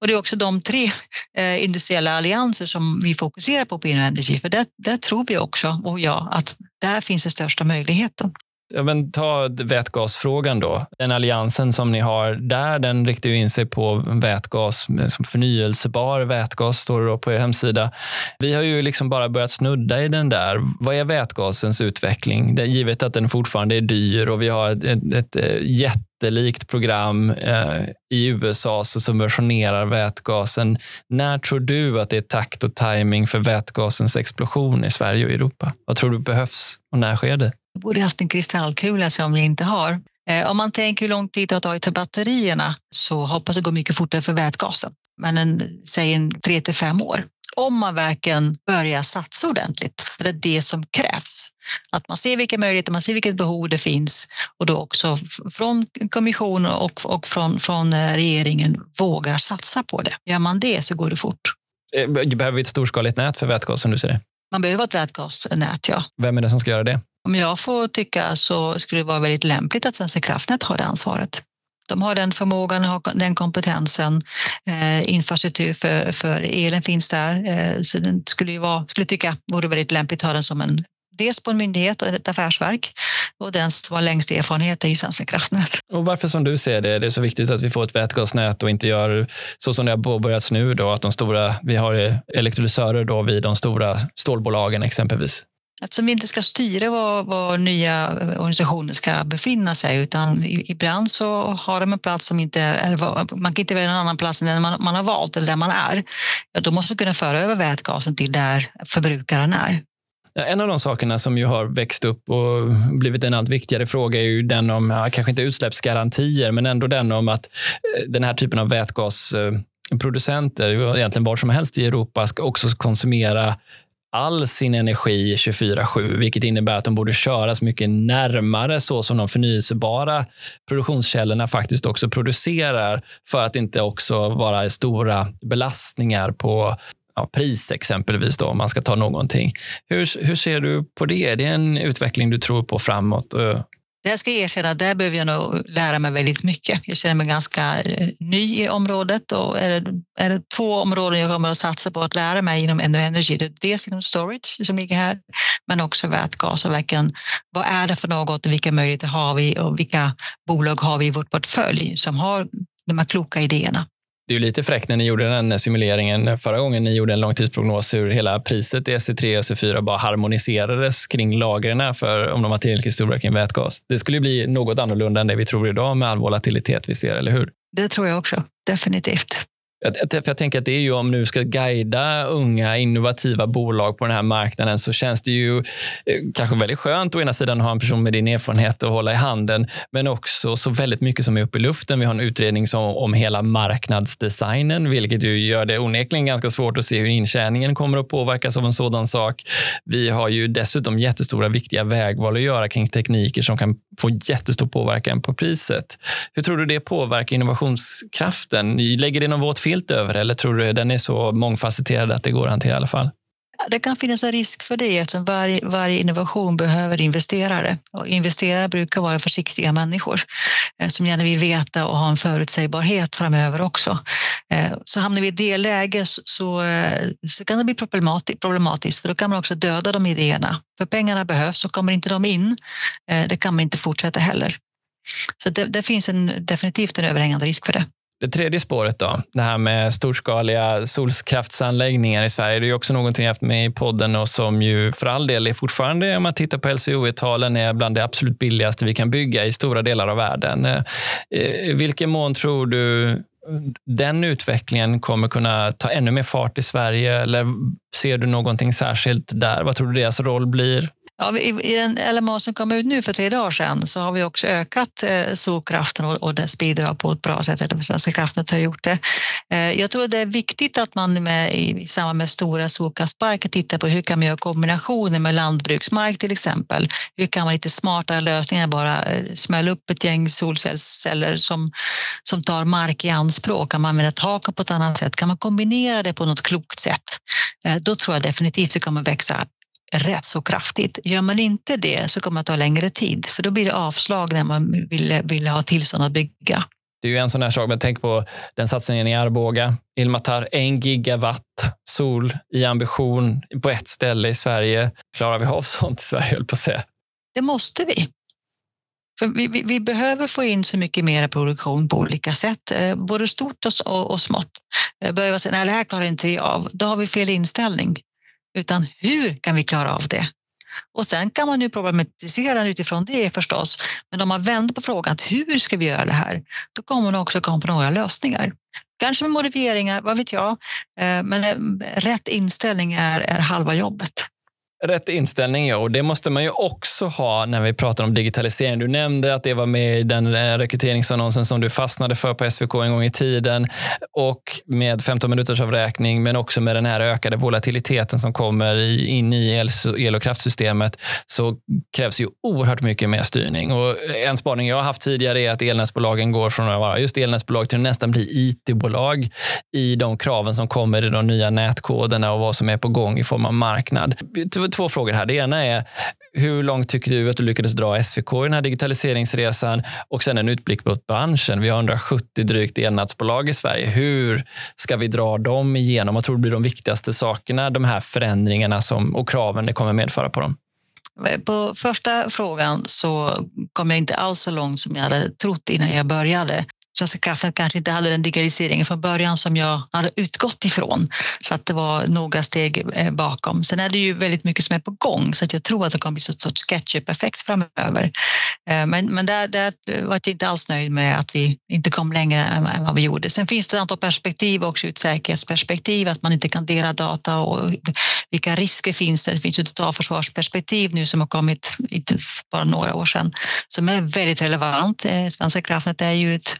Och det är också de tre eh, industriella allianser som vi fokuserar på på Energy, för där, där tror vi också, och jag, att där finns den största möjligheten. Ja, men ta vätgasfrågan då. Den alliansen som ni har där, den riktar ju in sig på vätgas, som förnyelsebar vätgas, står det då på er hemsida. Vi har ju liksom bara börjat snudda i den där. Vad är vätgasens utveckling? Det, givet att den fortfarande är dyr och vi har ett, ett, eh, jättelikt program eh, i USA som subventionerar vätgasen. När tror du att det är takt och timing för vätgasens explosion i Sverige och Europa? Vad tror du behövs och när sker det? Jag borde haft en kristallkula som jag inte har. Eh, om man tänker hur lång tid det har tagit för batterierna så hoppas det gå mycket fortare för vätgasen. Men en, säg en tre till fem år. Om man verkligen börjar satsa ordentligt, för det är det som krävs. Att man ser vilka möjligheter, man ser vilket behov det finns och då också från kommissionen och, och från, från eh, regeringen vågar satsa på det. Gör man det så går det fort. Eh, behöver vi ett storskaligt nät för vätgas som du ser det? Man behöver ett vätgasnät, ja. Vem är det som ska göra det? Om jag får tycka så skulle det vara väldigt lämpligt att Svenska kraftnät har det ansvaret. De har den förmågan, den kompetensen, eh, infrastruktur för, för elen finns där. Eh, så den skulle ju vara, skulle tycka vore väldigt lämpligt att ha den som en dels på en myndighet och ett affärsverk och den som har längst erfarenhet är ju Svenska kraftnät. Och varför som du ser det, det är så viktigt att vi får ett vätgasnät och inte gör så som det har påbörjats nu då, att de stora, vi har elektrolysörer då vid de stora stålbolagen exempelvis. Eftersom vi inte ska styra var, var, nya organisationer ska befinna sig utan ibland så har de en plats som inte är, man kan inte välja en annan plats än den man, man har valt eller där man är. Ja, då måste man kunna föra över vätgasen till där förbrukaren är. En av de sakerna som ju har växt upp och blivit en allt viktigare fråga är ju den om, kanske inte utsläppsgarantier, men ändå den om att eh, den här typen av vätgasproducenter, eh, egentligen var som helst i Europa, ska också konsumera all sin energi 24-7, vilket innebär att de borde köras mycket närmare så som de förnyelsebara produktionskällorna faktiskt också producerar för att inte också vara stora belastningar på ja, pris exempelvis då, om man ska ta någonting. Hur, hur ser du på det? Är det en utveckling du tror på framåt? Eh, det ska jag erkänna, där behöver jag nog lära mig väldigt mycket. Jag känner mig ganska eh, ny i området och är det, är det två områden jag kommer att satsa på att lära mig inom Energy. Det är dels inom storage som ligger här, men också vätgas och verkligen vad är det för något och vilka möjligheter har vi och vilka bolag har vi i vårt portfölj som har de här kloka idéerna. Det är ju lite fräckt när ni gjorde den simuleringen förra gången ni gjorde en långtidsprognos hur hela priset i SE3 och SE4 bara harmoniserades kring lagren för om de var tillräckligt stora kring vätgas. Det skulle bli något annorlunda än det vi tror idag med all volatilitet vi ser, eller hur? Det tror jag också, definitivt. För jag tänker att det är ju om nu ska guida unga innovativa bolag på den här marknaden så känns det ju eh, kanske väldigt skönt å ena sidan att ha en person med din erfarenhet att hålla i handen, men också så väldigt mycket som är uppe i luften. Vi har en utredning som, om hela marknadsdesignen, vilket ju gör det onekligen ganska svårt att se hur intjäningen kommer att påverkas av en sådan sak. Vi har ju dessutom jättestora viktiga vägval att göra kring tekniker som kan få jättestor påverkan på priset. Hur tror du det påverkar innovationskraften? Lägger det någon våt film vilt över eller tror du den är så mångfacetterad att det går att hantera i alla fall? Det kan finnas en risk för det eftersom varje, varje innovation behöver investerare. Och investerare brukar vara försiktiga människor eh, som gärna vill veta och ha en förutsägbarhet framöver också. Eh, så hamnar vi i det läget så, så, eh, så kan det bli problematiskt för då kan man också döda de idéerna. För pengarna behövs och kommer inte de in, det kan man inte fortsätta heller. Så det, det finns en, definitivt en överhängande risk för det. Det tredje spåret då, det här med storskaliga solkraftsanläggningar i Sverige. Det är också någonting jag haft med i podden och som ju för all del är fortfarande, om man tittar på LCOE-talen, är bland det absolut billigaste vi kan bygga i stora delar av världen. Eh, I vilken mån tror du den utvecklingen kommer kunna ta ännu mer fart i Sverige? Eller ser du någonting särskilt där? Vad tror du deras roll blir? Ja, i, I den LMA som kom ut nu för tre dagar sedan så har vi också ökat eh, solkraften och, och dess bidrag på ett bra sätt. Eller Svenska alltså kraftnät har gjort det. Eh, jag tror det är viktigt att man med, i, i samband med stora solkraftsparker tittar på hur kan man göra kombinationer med lantbruksmark till exempel. Hur kan man lite smartare lösningar bara eh, smälla upp ett gäng solcellsceller som, som tar mark i anspråk? Kan man använda taken på ett annat sätt? Kan man kombinera det på något klokt sätt? Eh, då tror jag definitivt det kommer växa rätt så kraftigt. Gör man inte det så kommer det ta längre tid för då blir det avslag när man vill, vill ha tillstånd att bygga. Det är ju en sån här sak, men tänk på den satsningen i Arboga. Ilmatar, en gigawatt sol i ambition på ett ställe i Sverige. Klarar vi av sånt i Sverige, höll på att säga? Det måste vi. För vi, vi, vi, behöver få in så mycket mer produktion på olika sätt, eh, både stort och, och, och smått. Eh, börjar vi säga nej, det här klarar inte vi av, då har vi fel inställning utan hur kan vi klara av det? Och sen kan man ju problematisera utifrån det förstås. Men om man vänder på frågan hur ska vi göra det här? Då kommer man också komma på några lösningar. Kanske med modifieringar, vad vet jag. Eh, men eh, rätt inställning är, är halva jobbet rätt inställning. Ja. Och det måste man ju också ha när vi pratar om digitalisering. Du nämnde att det var med i den eh, rekryteringsannonsen som du fastnade för på SVK en gång i tiden och med 15 minuters avräkning, men också med den här ökade volatiliteten som kommer in i el och kraftsystemet så krävs ju oerhört mycket mer styrning. Och en spaning jag har haft tidigare är att elnätsbolagen går från att vara just elnätsbolag till att nästan bli it-bolag i de kraven som kommer i de nya nätkoderna och vad som är på gång i form av marknad. Två frågor här. Det ena är hur långt tycker du att du lyckades dra SVK i den här digitaliseringsresan? Och sen en utblick mot branschen. Vi har 170 drygt elnätsbolag i Sverige. Hur ska vi dra dem igenom? Vad tror du blir de viktigaste sakerna, de här förändringarna som, och kraven det kommer medföra på dem? På första frågan så kom jag inte alls så långt som jag hade trott innan jag började. Svenska kraftnät kanske inte hade den digitaliseringen från början som jag hade utgått ifrån. Så att det var några steg eh, bakom. Sen är det ju väldigt mycket som är på gång så att jag tror att det kommer bli en sorts ketchup-effekt framöver. Eh, men, men där, där eh, var jag inte alls nöjd med att vi inte kom längre än, än vad vi gjorde. Sen finns det ett antal perspektiv också ur ett säkerhetsperspektiv, att man inte kan dela data och vilka risker finns det? Det finns ju ett totalförsvarsperspektiv nu som har kommit bara några år sedan som är väldigt relevant. Svenska kraftnät är ju ett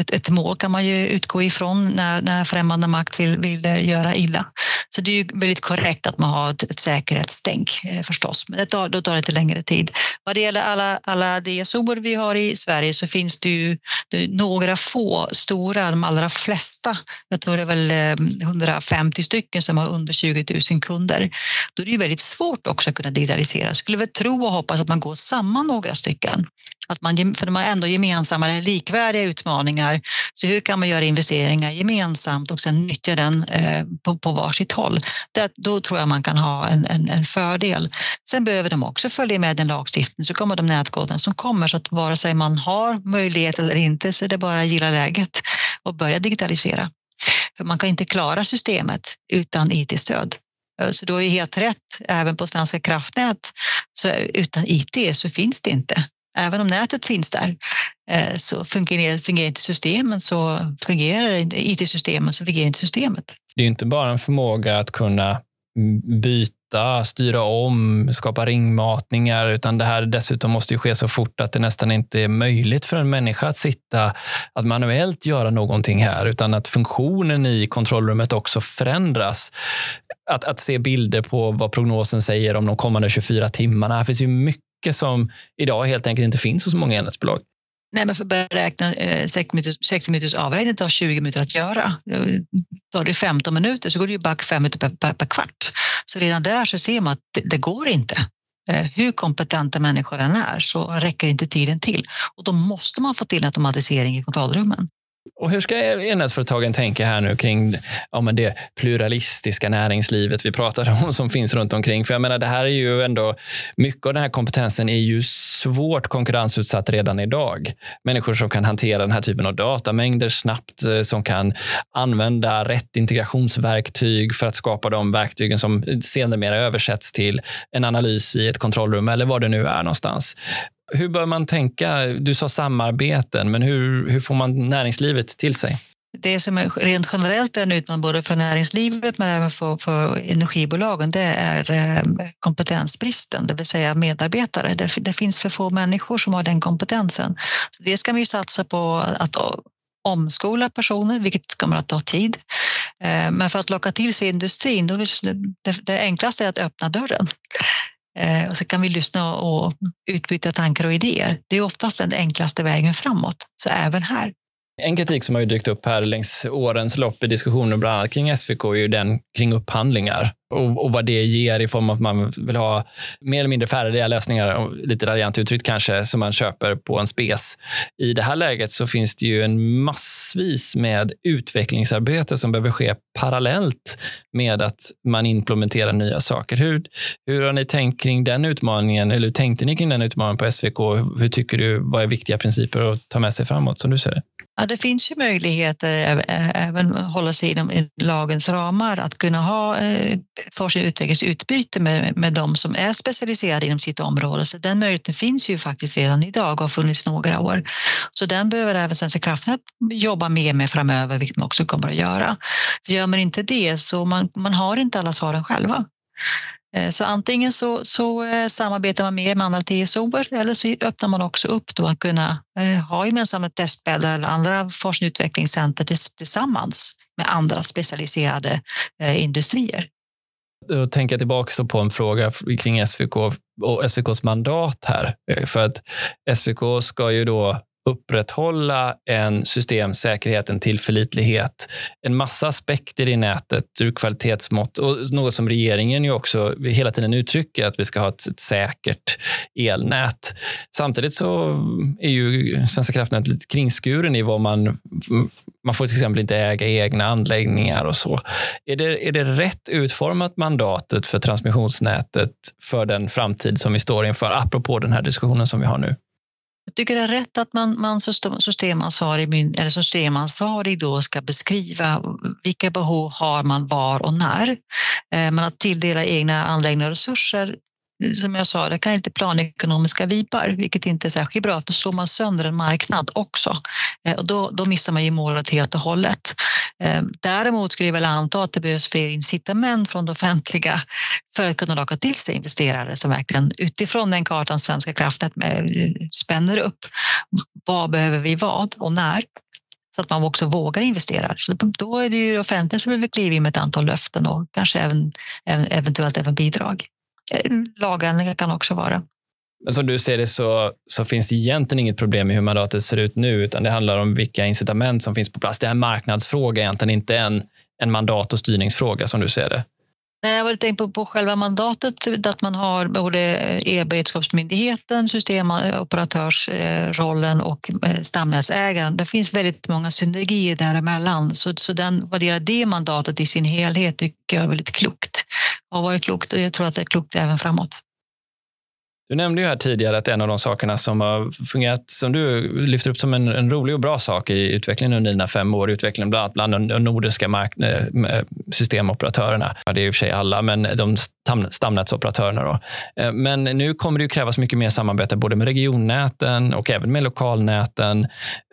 ett, ett mål kan man ju utgå ifrån när, när främmande makt vill, vill eh, göra illa. Så det är ju väldigt korrekt att man har ett, ett säkerhetstänk eh, förstås, men det tar, då tar det lite längre tid. Vad det gäller alla, alla DSO vi har i Sverige så finns det ju det några få stora, de allra flesta, jag tror det är väl eh, 150 stycken som har under 20 000 kunder. Då är det ju väldigt svårt också att kunna digitalisera. Jag skulle väl tro och hoppas att man går samman några stycken att man, för de har ändå gemensamma eller likvärdiga utmaningar. Så hur kan man göra investeringar gemensamt och sen nyttja den eh, på, på varsitt håll? Det, då tror jag man kan ha en, en, en, fördel. Sen behöver de också följa med den lagstiftning så kommer de nätkoden som kommer så att vare sig man har möjlighet eller inte så är det bara att gilla läget och börja digitalisera. För man kan inte klara systemet utan IT-stöd. Eh, så du har ju helt rätt, även på Svenska kraftnät, så utan IT så finns det inte. Även om nätet finns där eh, så fungerar, fungerar inte systemen så fungerar inte IT-systemen så fungerar inte systemet. Det är inte bara en förmåga att kunna byta, styra om, skapa ringmatningar, utan det här dessutom måste ju ske så fort att det nästan inte är möjligt för en människa att sitta, att manuellt göra någonting här, utan att funktionen i kontrollrummet också förändras. Att, att se bilder på vad prognosen säger om de kommande 24 timmarna. Här finns ju mycket mycket som idag helt enkelt inte finns hos många enhetsbolag. Nej, men för att beräkna eh, 60 minuters avräkning tar 20 minuter att göra. Eh, tar det 15 minuter så går det ju back 5 minuter per, per, per, kvart. Så redan där så ser man att det, det går inte. Eh, hur kompetenta människor än är så räcker inte tiden till och då måste man få till en automatisering i kontrollrummen. Och hur ska elnätsföretagen tänka här nu kring ja, men det pluralistiska näringslivet vi pratar om som finns runt omkring? För jag menar, det här är ju ändå, mycket av den här kompetensen är ju svårt konkurrensutsatt redan idag. Människor som kan hantera den här typen av datamängder snabbt, eh, som kan använda rätt integrationsverktyg för att skapa de verktygen som senare översätts till en analys i ett kontrollrum eller vad det nu är någonstans. Hur bör man tänka? Du sa samarbeten, men hur, hur får man näringslivet till sig? Det som är rent generellt är en utmaning både för näringslivet men även för, för energibolagen det är eh, kompetensbristen, det vill säga medarbetare. Det, det finns för få människor som har den kompetensen. Så det ska vi satsa på att omskola personer, vilket kommer att ta tid. Eh, men för att locka till sig industrin, då det, det enklaste är att öppna dörren. Eh, och så kan vi lyssna och utbyta tankar och idéer. Det är oftast den enklaste vägen framåt, så även här. En kritik som har dykt upp här längs årens lopp i diskussioner bland annat kring SVK är ju den kring upphandlingar och, och, vad det ger i form av att man vill ha mer eller mindre färdiga lösningar, lite raljant uttryckt kanske, som man köper på en spes. I det här läget så finns det ju en massvis med utvecklingsarbete som behöver ske parallellt med att man implementerar nya saker. Hur, hur har ni tänkt kring den utmaningen? Eller hur tänkte ni kring den utmaningen på SVK? Hur tycker du, vad är viktiga principer att ta med sig framåt som du ser det? Ja, det finns ju möjligheter även hålla sig inom lagens ramar att kunna ha eh, forskning och utvecklingsutbyte med, med de som är specialiserade inom sitt område. Så den möjligheten finns ju faktiskt redan idag och har funnits några år. Så den behöver även Svenska kraftnät jobba mer med framöver, vilket man också kommer att göra. För gör man inte det så man, man har inte alla svaren själva. Eh, så antingen så, så eh, samarbetar man mer med andra TSOer eller så öppnar man också upp då att kunna eh, ha gemensamma testbäddar eller andra forskning och utvecklingscenter tillsammans med andra specialiserade industrier. Då tänker jag tillbaka på en fråga kring SVK och SVKs mandat här. För att SVK ska ju då upprätthålla en systemsäkerhet, en tillförlitlighet, en massa aspekter i nätet ur kvalitetsmått och något som regeringen ju också hela tiden uttrycker att vi ska ha ett, ett säkert elnät. Samtidigt så är ju Svenska kraftnät lite kringskuren i vad man man får till exempel inte äga egna anläggningar och så. Är det, är det rätt utformat mandatet för transmissionsnätet för den framtid som vi står inför, apropå den här diskussionen som vi har nu? Jag tycker det är rätt att man, man systemansvarig, eller systemansvarig då ska beskriva vilka behov har man var och när. Eh, men att tilldela egna anläggningar och resurser som jag sa, det kan inte planekonomiska vipar vilket inte är särskilt bra. Då slår man sönder en marknad också eh, och då, då missar man ju målet helt och hållet. Eh, däremot skulle jag väl anta att det behövs fler incitament från det offentliga för att kunna locka till sig investerare som verkligen utifrån den kartan Svenska kraftnät eh, spänner upp. Vad behöver vi vad och när? så att man också vågar investera. Så då är det ju offentligt som behöver kliva in med ett antal löften och kanske även, eventuellt även bidrag. Eh, lagändringar kan också vara. Men som du ser det så, så finns det egentligen inget problem med hur mandatet ser ut nu, utan det handlar om vilka incitament som finns på plats. Det är en marknadsfråga egentligen, inte en, en mandat och styrningsfråga som du ser det. Nej, jag var tänkt på, på själva mandatet, att man har både e-beredskapsmyndigheten, systemoperatörsrollen och eh, stamnätsägaren. Det finns väldigt många synergier däremellan, så, så den, gäller det mandatet i sin helhet tycker jag är väldigt klokt. Har varit klokt och jag tror att det är klokt även framåt. Du nämnde ju här tidigare att en av de sakerna som har fungerat, som du lyfter upp som en, en rolig och bra sak i utvecklingen under dina fem år, utvecklingen bland, annat bland de nordiska mark, eh, eh, systemoperatörerna. Ja, det är i och för sig alla, men de stamnätsoperatörerna. Då. Eh, men nu kommer det krävas mycket mer samarbete både med regionnäten och även med lokalnäten.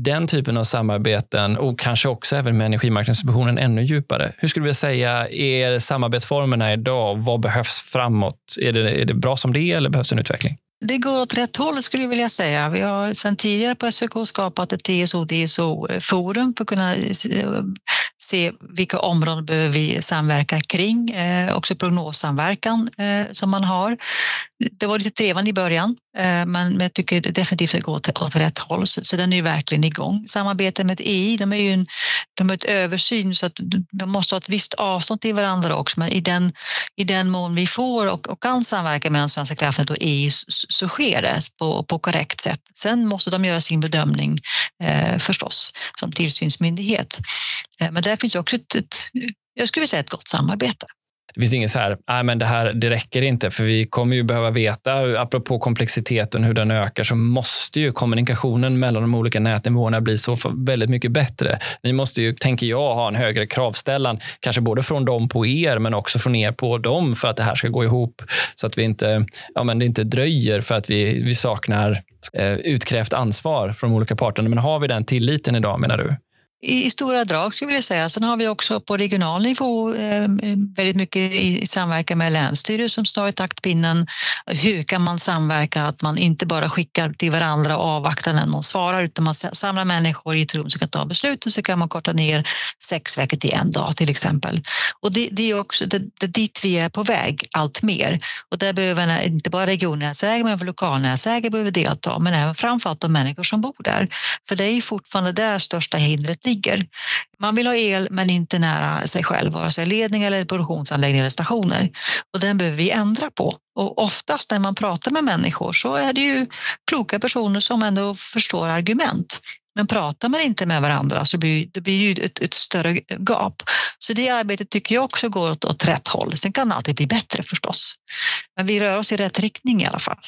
Den typen av samarbeten och kanske också även med Energimarknadsinspektionen ännu djupare. Hur skulle du säga är samarbetsformerna idag? Vad behövs framåt? Är det, är det bra som det är eller behövs en utveckling? Det går åt rätt håll skulle jag vilja säga. Vi har sedan tidigare på SVK skapat ett TSO-DSO-forum eh, för att kunna eh, se vilka områden behöver vi samverka kring. Eh, också prognossamverkan eh, som man har. Det var lite trevande i början, eh, men jag tycker definitivt att det går åt, rätt håll, så, så den är ju verkligen igång. Samarbetet med EI, de är ju en, de är ett översyn så att de måste ha ett visst avstånd till varandra också, men i den, i den mån vi får och, och kan samverka mellan Svenska kraftnät och EI så, så sker det på, på korrekt sätt. Sen måste de göra sin bedömning eh, förstås som tillsynsmyndighet. Eh, men där finns också ett, ett, jag skulle säga ett gott samarbete. Det finns inget så här, nej men det här det räcker inte, för vi kommer ju behöva veta, apropå komplexiteten, hur den ökar, så måste ju kommunikationen mellan de olika nätnivåerna bli så väldigt mycket bättre. Ni måste ju, tänker jag, ha en högre kravställan, kanske både från dem på er, men också från er på dem, för att det här ska gå ihop, så att vi inte, ja men det inte dröjer för att vi, vi saknar eh, utkrävt ansvar från de olika parterna. Men har vi den tilliten idag, menar du? I, stora drag skulle jag säga. Sen har vi också på regional nivå eh, väldigt mycket i, samverkan med länsstyrelsen som står i taktpinnen. Hur kan man samverka? Att man inte bara skickar till varandra och avvaktar när någon svarar utan man samlar människor i ett rum som kan ta beslut och så kan man korta ner sex veckor till en dag till exempel. Och det, det är också det, det dit vi är på väg allt mer. Och där behöver inte bara regionnätsägare men även lokalnätsägare behöver delta men även framförallt de människor som bor där. För det är fortfarande där största hindret ligger. Man vill ha el men inte nära sig själv, vare sig ledning eller produktionsanläggning eller stationer. Och den behöver vi ändra på. Och oftast när man pratar med människor så är det ju kloka personer som ändå förstår argument. Men pratar man inte med varandra så blir det blir ju ett, ett, större gap. Så det arbetet tycker jag också går åt, åt rätt håll. Sen kan det alltid bli bättre förstås. Men vi rör oss i rätt riktning i alla fall.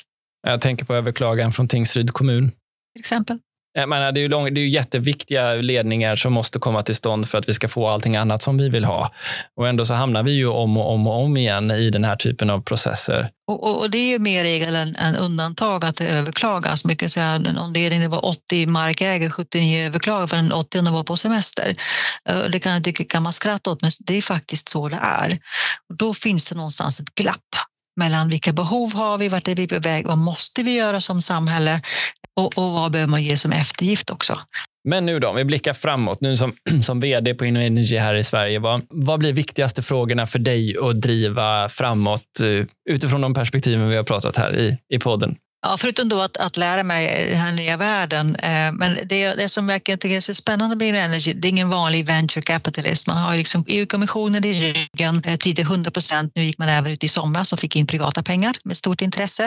Jag tänker på överklagan från Tingsryd kommun. Till exempel. Jag menar, det, är ju lång, det är ju jätteviktiga ledningar som måste komma till stånd för att vi ska få allting annat som vi vill ha. Och ändå så hamnar vi ju om och om och om igen i den här typen av processer. Och, och, och det är ju mer regel än, än undantag att det överklagas. Mycket så här, om det var 80 markägare, 79 överklagade för den 80 var på semester. Eh, det kan jag tycka kan man skratta åt, men det är faktiskt så det är. Och då finns det någonstans ett glapp mellan vilka behov har vi, vart är vi på väg, vad måste vi göra som samhälle och, och vad behöver man ge som eftergift också. Men nu då, om vi blickar framåt, nu som, [CLEARS THROAT] som vd på InnoEnergy här i Sverige, vad, vad blir viktigaste frågorna för dig att driva framåt eh, utifrån de perspektiven vi har pratat här i, i podden? Ja, förutom då att, att lära mig den här nya världen. Eh, men det, det som verkligen tycker är så spännande med Energy, det är ingen vanlig venture capitalist. Man har liksom EU-kommissionen i ryggen, eh, tidigare 100 procent. Nu gick man även ut i somras och fick in privata pengar med stort intresse.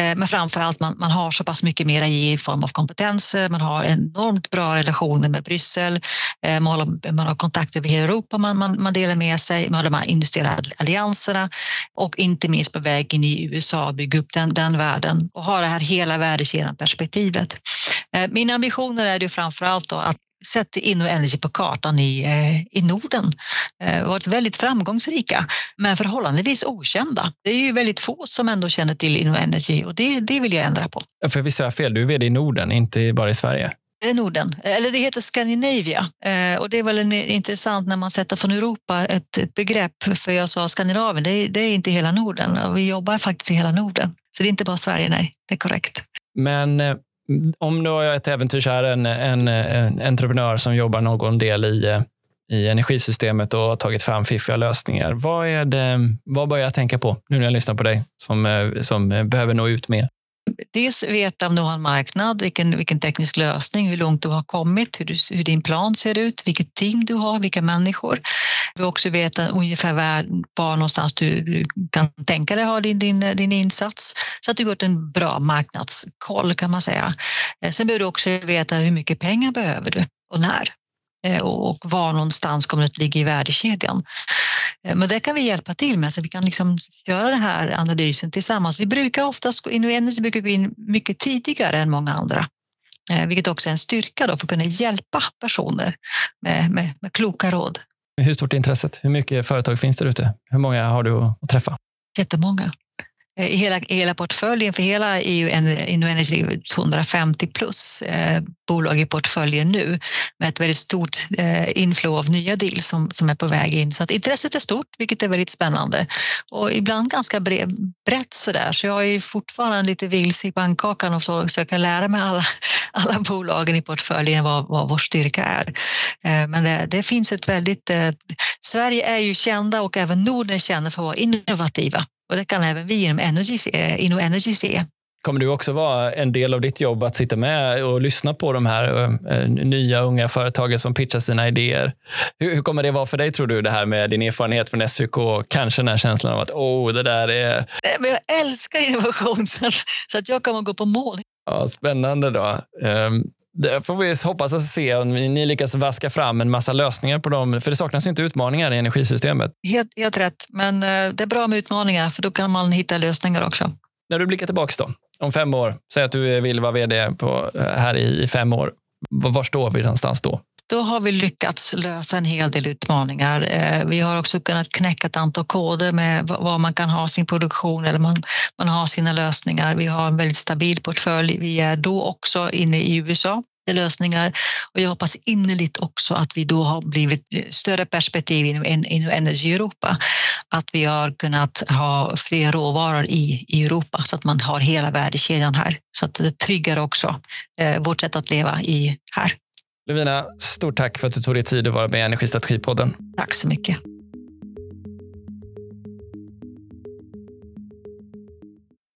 Eh, men framför allt man, man har så pass mycket mer att ge i form av kompetenser. Man har enormt bra relationer med Bryssel. Eh, man, har, man har kontakt över hela Europa. Man, man, man delar med sig. Man har de här industriella allianserna och inte minst på väg in i USA bygga upp den, den världen och har det här hela värdekedjan-perspektivet. Eh, mina ambitioner är ju framför allt då att sätta Energy på kartan i, eh, i Norden. Eh, varit väldigt framgångsrika, men förhållandevis okända. Det är ju väldigt få som ändå känner till Energy och det, det vill jag ändra på. För vi säger fel, du är vd i Norden, inte bara i Sverige? Det är Norden, eller det heter Scandinavia. Eh, och det är väl en, eh, intressant när man sätter från Europa ett, ett begrepp, för jag sa Skandinavien, det är, det är inte hela Norden och vi jobbar faktiskt i hela Norden. Så det är inte bara Sverige, nej, det är korrekt. Men om du jag ett äventyrskär, en, en, en entreprenör som jobbar någon del i, i energisystemet och har tagit fram fiffiga lösningar. Vad, är det, vad bör jag tänka på nu när jag lyssnar på dig som, som behöver nå ut mer? Dels veta om du har en marknad, vilken, vilken teknisk lösning, hur långt du har kommit, hur, du, hur din plan ser ut, vilket team du har, vilka människor. Du också veta ungefär var, var någonstans du, du kan tänka dig ha din, din, din insats så att du gjort en bra marknadskoll kan man säga. Eh, sen behöver du också veta hur mycket pengar behöver du och när och var någonstans kommer det att ligga i värdekedjan. Eh, men det kan vi hjälpa till med, så vi kan liksom göra den här analysen tillsammans. Vi brukar oftast gå in, och Energy brukar gå in mycket tidigare än många andra, eh, vilket också är en styrka då för att kunna hjälpa personer med, med, med kloka råd. Hur stort är intresset? Hur mycket företag finns det ute? Hur många har du att träffa? Jättemånga. Eh, I hela, hela portföljen för hela EU Energy 250 plus eh, bolag i portföljen nu med ett väldigt stort eh, inflow av nya deals som, som är på väg in. Så att intresset är stort, vilket är väldigt spännande och ibland ganska bre, brett sådär. Så jag är fortfarande lite vilse i bankkakan och så, så jag kan lära mig alla, [LAUGHS] alla bolagen i portföljen vad, vad vår styrka är. Eh, men det, det, finns ett väldigt... Eh, Sverige är ju kända och även Norden är kända för att vara innovativa och det kan även vi inom Energy, inom Energy se. Kommer du också vara en del av ditt jobb att sitta med och lyssna på de här äh, nya unga företagen som pitchar sina idéer? Hur, hur, kommer det vara för dig tror du, det här med din erfarenhet från SVK? Kanske den här känslan av att oh, det där är... Eh, men jag älskar innovation [LAUGHS] så att jag kommer gå på mål. Ja, spännande då. Det får vi hoppas att se om ni lyckas vaska fram en massa lösningar på dem. För det saknas inte utmaningar i energisystemet. Helt, helt rätt, men eh, det är bra med utmaningar för då kan man hitta lösningar också. När du blickar tillbaka då, om fem år, säg att du vill vara vd på, eh, här i fem år. Var står vi någonstans då? Då har vi lyckats lösa en hel del utmaningar. Eh, vi har också kunnat knäcka ett antal koder med var man kan ha sin produktion eller man, man har sina lösningar. Vi har en väldigt stabil portfölj. Vi är då också inne i USA lösningar och jag hoppas innerligt också att vi då har blivit eh, större perspektiv inom, inom Energy Europa. Att vi har kunnat ha fler råvaror i, i Europa så att man har hela värdekedjan här. Så att det tryggar också eh, vårt sätt att leva i här. Lovina, stort tack för att du tog dig tid att vara med i Energistrategipodden. Tack så mycket.